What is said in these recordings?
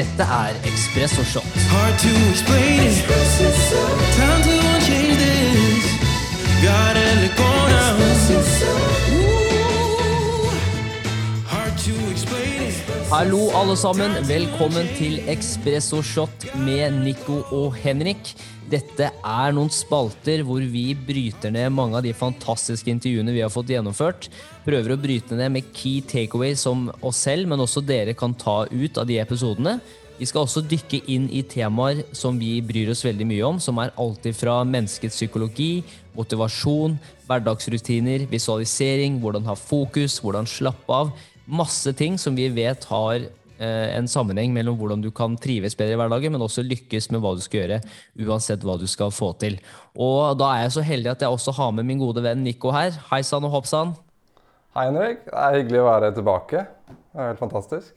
Dette er Espresso Shot. Hard to explain it. Time to change this. Gotta let go now. Ooh. Hard to explain it. Hallo, alle sammen. Velkommen til Espresso Shot med Nico og Henrik. Dette er noen spalter hvor vi bryter ned mange av de fantastiske intervjuene vi har fått gjennomført. Prøver å bryte ned med key takeaways som oss selv, men også dere kan ta ut av de episodene. Vi skal også dykke inn i temaer som vi bryr oss veldig mye om, som er alltid fra menneskets psykologi, motivasjon, hverdagsrutiner, visualisering, hvordan ha fokus, hvordan slappe av. Masse ting som vi vet har en sammenheng mellom hvordan du kan trives bedre i hverdagen, men også lykkes med hva du skal gjøre, uansett hva du skal få til. Og da er jeg så heldig at jeg også har med min gode venn Nico her. Hei sann og hopp sann. Hei Henrik, det er hyggelig å være tilbake. Det er helt fantastisk.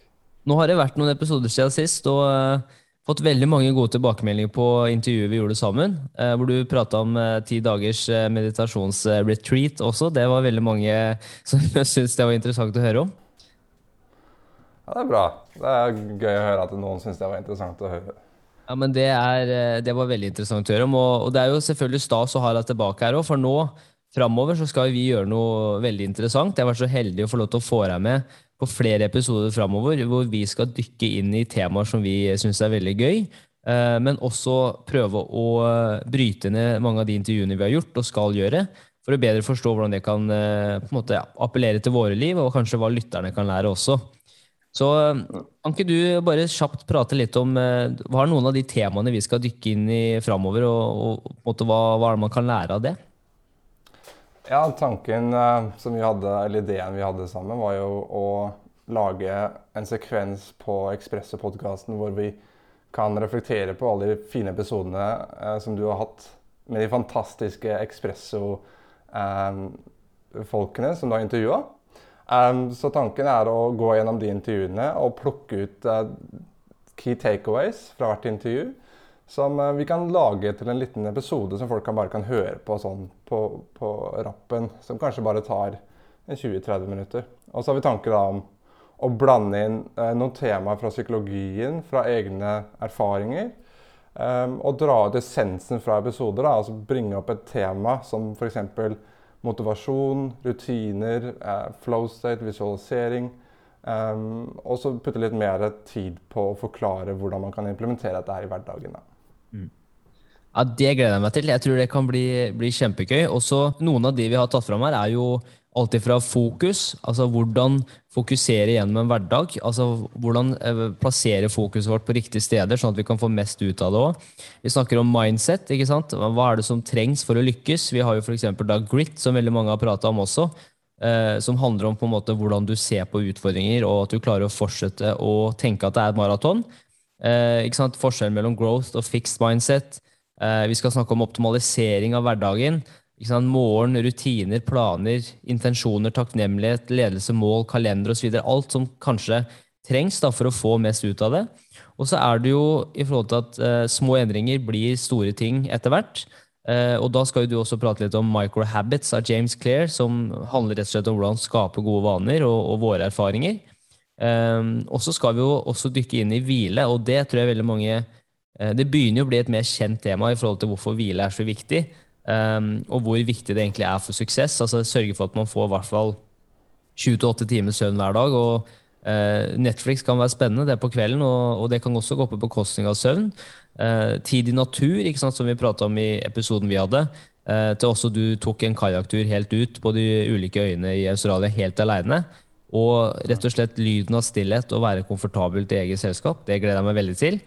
Nå har det vært noen episoder siden sist, og uh, fått veldig mange gode tilbakemeldinger på intervjuet vi gjorde sammen. uh, hvor du prata om eh, ti dagers eh, meditasjonsretreat også. Det var veldig mange som syntes det var interessant å høre om. Ja, Det er bra. Det er gøy å høre at noen syns det var interessant å høre. Ja, men det, er, eh, det var veldig interessant å høre om. Og, og det er jo selvfølgelig stas å ha deg tilbake her òg, for nå framover så skal vi gjøre noe veldig interessant. Jeg har vært så heldig å få lov til å få deg med på flere episoder framover, hvor vi skal dykke inn i temaer som vi syns er veldig gøy. eh, Men også prøve å eh, bryte ned mange av de intervjuene vi har gjort og skal gjøre, for å bedre forstå hvordan det kan måte appellere til våre liv, og kanskje hva lytterne kan lære også. Så kan ikke du bare kjapt prate litt om eh, hva er noen av de temaene vi skal dykke inn i framover, og, og måte, hva, hva er det man kan lære av det? Ja, tanken eh, som vi hadde, eller ideen vi hadde sammen, var jo å lage en sekvens på Ekspresso-podkasten hvor vi kan reflektere på alle de fine episodene eh, som du har hatt med de fantastiske Ekspresso-folkene som du har intervjua. Um, så tanken er å gå gjennom de intervjuene og plukke ut uh, key takeaways fra hvert intervju. Som uh, vi kan lage til en liten episode som folk kan bare kan høre på sånn på, på rappen. Som kanskje bare tar 20-30 minutter. Og så har vi tanker om å blande inn eh, noen temaer fra psykologien, fra egne erfaringer. Um, og dra ut essensen fra episoder. Da, altså bringe opp et tema som f.eks. motivasjon, rutiner, eh, flow state, visualisering. Um, og så putte litt mer tid på å forklare hvordan man kan implementere dette her i hverdagen. Da. Ja, Det gleder jeg meg til. Jeg tror det kan bli, bli kjempegøy. Også Noen av de vi har tatt fram her, er jo alltid fra fokus. Altså hvordan fokusere gjennom en hverdag. Altså hvordan eh, plassere fokuset vårt på riktige steder, sånn at vi kan få mest ut av det òg. Vi snakker om mindset. ikke sant? Hva er det som trengs for å lykkes? Vi har jo f.eks. grit, som veldig mange har prata om også. eh, som handler om på en måte hvordan du ser på utfordringer, og at du klarer å fortsette å tenke at det er et maraton. Eh, ikke sant? Forskjellen mellom growth og fixed mindset. Eh, vi skal snakke om optimalisering av hverdagen. Sant? Morgen, rutiner, planer, intensjoner, takknemlighet, ledelse, mål, kalender osv. Alt som kanskje trengs da, for å få mest ut av det. Og så er det jo i forhold til at uh, små endringer blir store ting etter hvert. Uh, og da skal jo du også prate litt om Microhabits av James Clear, som handler rett og slett om hvordan skape gode vaner og, og våre erfaringer. Um, og så skal vi jo også dykke inn i hvile, og det tror jeg veldig mange uh, Det begynner jo å bli et mer kjent tema i forhold til hvorfor hvile er så viktig, um, og hvor viktig det egentlig er for suksess. Altså Sørge for at man får i hvert fall 7-8 timer søvn hver dag. og uh, Netflix kan være spennende, det er på kvelden, og, og det kan også gå på bekostning av søvn. Uh, tid i natur, ikke sant, som vi prata om i episoden vi hadde. uh, til også du tok en kajakktur helt ut på de ulike øyene i Australia helt aleine. Og rett og slett lyden av stillhet og være komfortabelt i eget selskap. Det gleder jeg meg veldig til.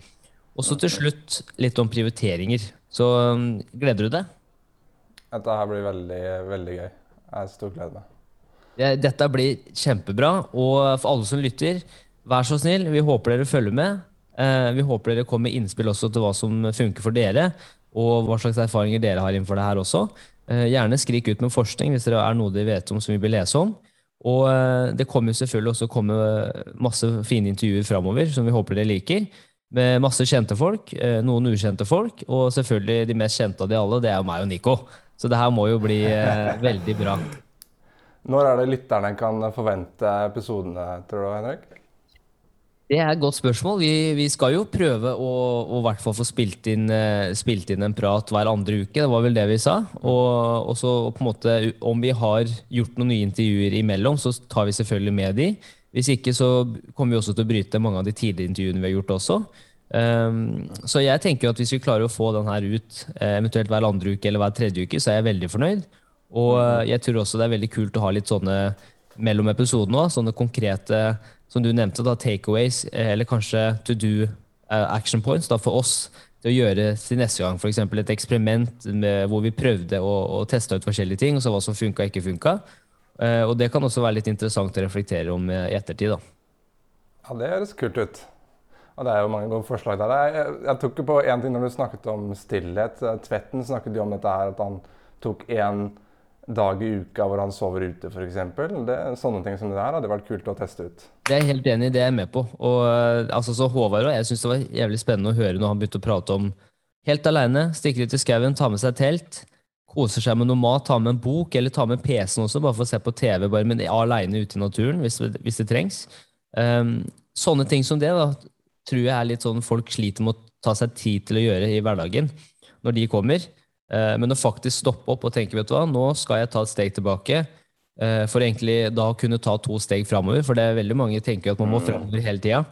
Og så til slutt litt om prioriteringer. Så um, gleder du deg? Dette her blir veldig, veldig gøy. Jeg storgleder meg. Det- Dette blir kjempebra. Og for alle som lytter, vær så snill, vi håper dere følger med. Eh, Vi håper dere kommer med innspill også til hva som funker for dere, og hva slags erfaringer dere har innenfor det her også. Eh, Gjerne skrik ut med forskning hvis det er noe dere vet om som vi vil lese om. Og eh, det kommer selvfølgelig også komme masse fine intervjuer framover som vi håper dere liker. Med masse kjente folk, eh, noen ukjente folk, og selvfølgelig de mest kjente av de alle, det er jo meg og Nico. Så det her må jo bli eh, veldig bra. Når er det lytterne kan forvente episodene, tror du, Henrik? Det er et godt spørsmål. Vi, vi skal jo prøve å, å hvert fall få spilt inn, eh, spilt inn, en prat hver andre uke. Det var vel det vi sa. Og, og så på en måte, om vi har gjort noen nye intervjuer imellom, så tar vi selvfølgelig med de. Hvis ikke så kommer vi også til å bryte mange av de tidligere intervjuene vi har gjort også. Um, så jeg tenker at hvis vi klarer å få den her ut eh, eventuelt hver andre uke eller hver tredje uke, så er jeg veldig fornøyd. Og eh, jeg tror også det er veldig kult å ha litt sånne mellom episodene òg, sånne konkrete som du nevnte, da, takeaways, eh, eller kanskje to do action points da, for oss til å gjøre til neste gang. F.eks. et eksperiment med, hvor vi prøvde å, å teste ut forskjellige ting, og så hva som funka og ikke funka. Uh, og det kan også være litt interessant å reflektere om i ettertid. da. Ja, det høres kult ut. Og det er jo mange gode forslag der. Jeg, jeg, tok på én ting når du snakket om stillhet. Tvetten snakket jo om dette her, at han tok én dag i uka hvor han sover ute, f.eks. Sånne ting som det der hadde vært kult å teste ut. Det er jeg helt enig i, det jeg er med på. Og eh, altså, så Håvard og jeg syns det var jævlig spennende å høre når han begynte å prate om helt aleine, stikke ut i skauen, ta med seg telt, koser seg med noe mat, tar med en bok, eller tar med PC-en også, bare for å se på TV, bare men aleine ute i naturen hvis, hvis det trengs. Um, sånne ting som det da, tror jeg er litt sånn folk sliter med å ta seg tid til å gjøre i hverdagen når de kommer. Uh, men å faktisk stoppe opp og tenke vet du hva, nå skal jeg ta et steg tilbake. Uh, for egentlig da å kunne ta to steg framover. For det er veldig mange tenker at man må framover hele tida.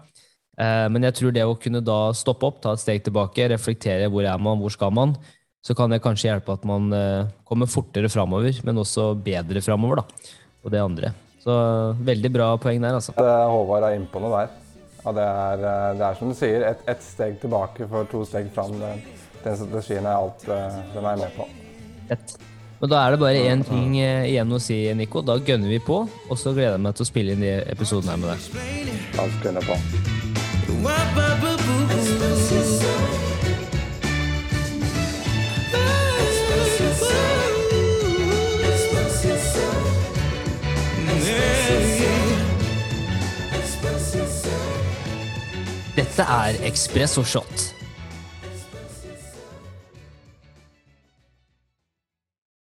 Eh, men jeg tror det å kunne da stoppe opp, ta et steg tilbake, reflektere hvor er man, hvor skal man, så kan det kanskje hjelpe at man kommer fortere framover, men også bedre framover. Og det andre. Så veldig bra poeng der, altså. Det Håvard er inne på noe der. Ja, det, er, det er som du sier, ett et steg tilbake for to steg fram. Den strategien er alt uh, den er med på. Fett. Men da er det bare én ting uh, igjen å si, Nico. Da gønner vi på, og så gleder jeg meg til å spille inn de episodene her med deg. La gønner gønne på. Dette er Espresso Shot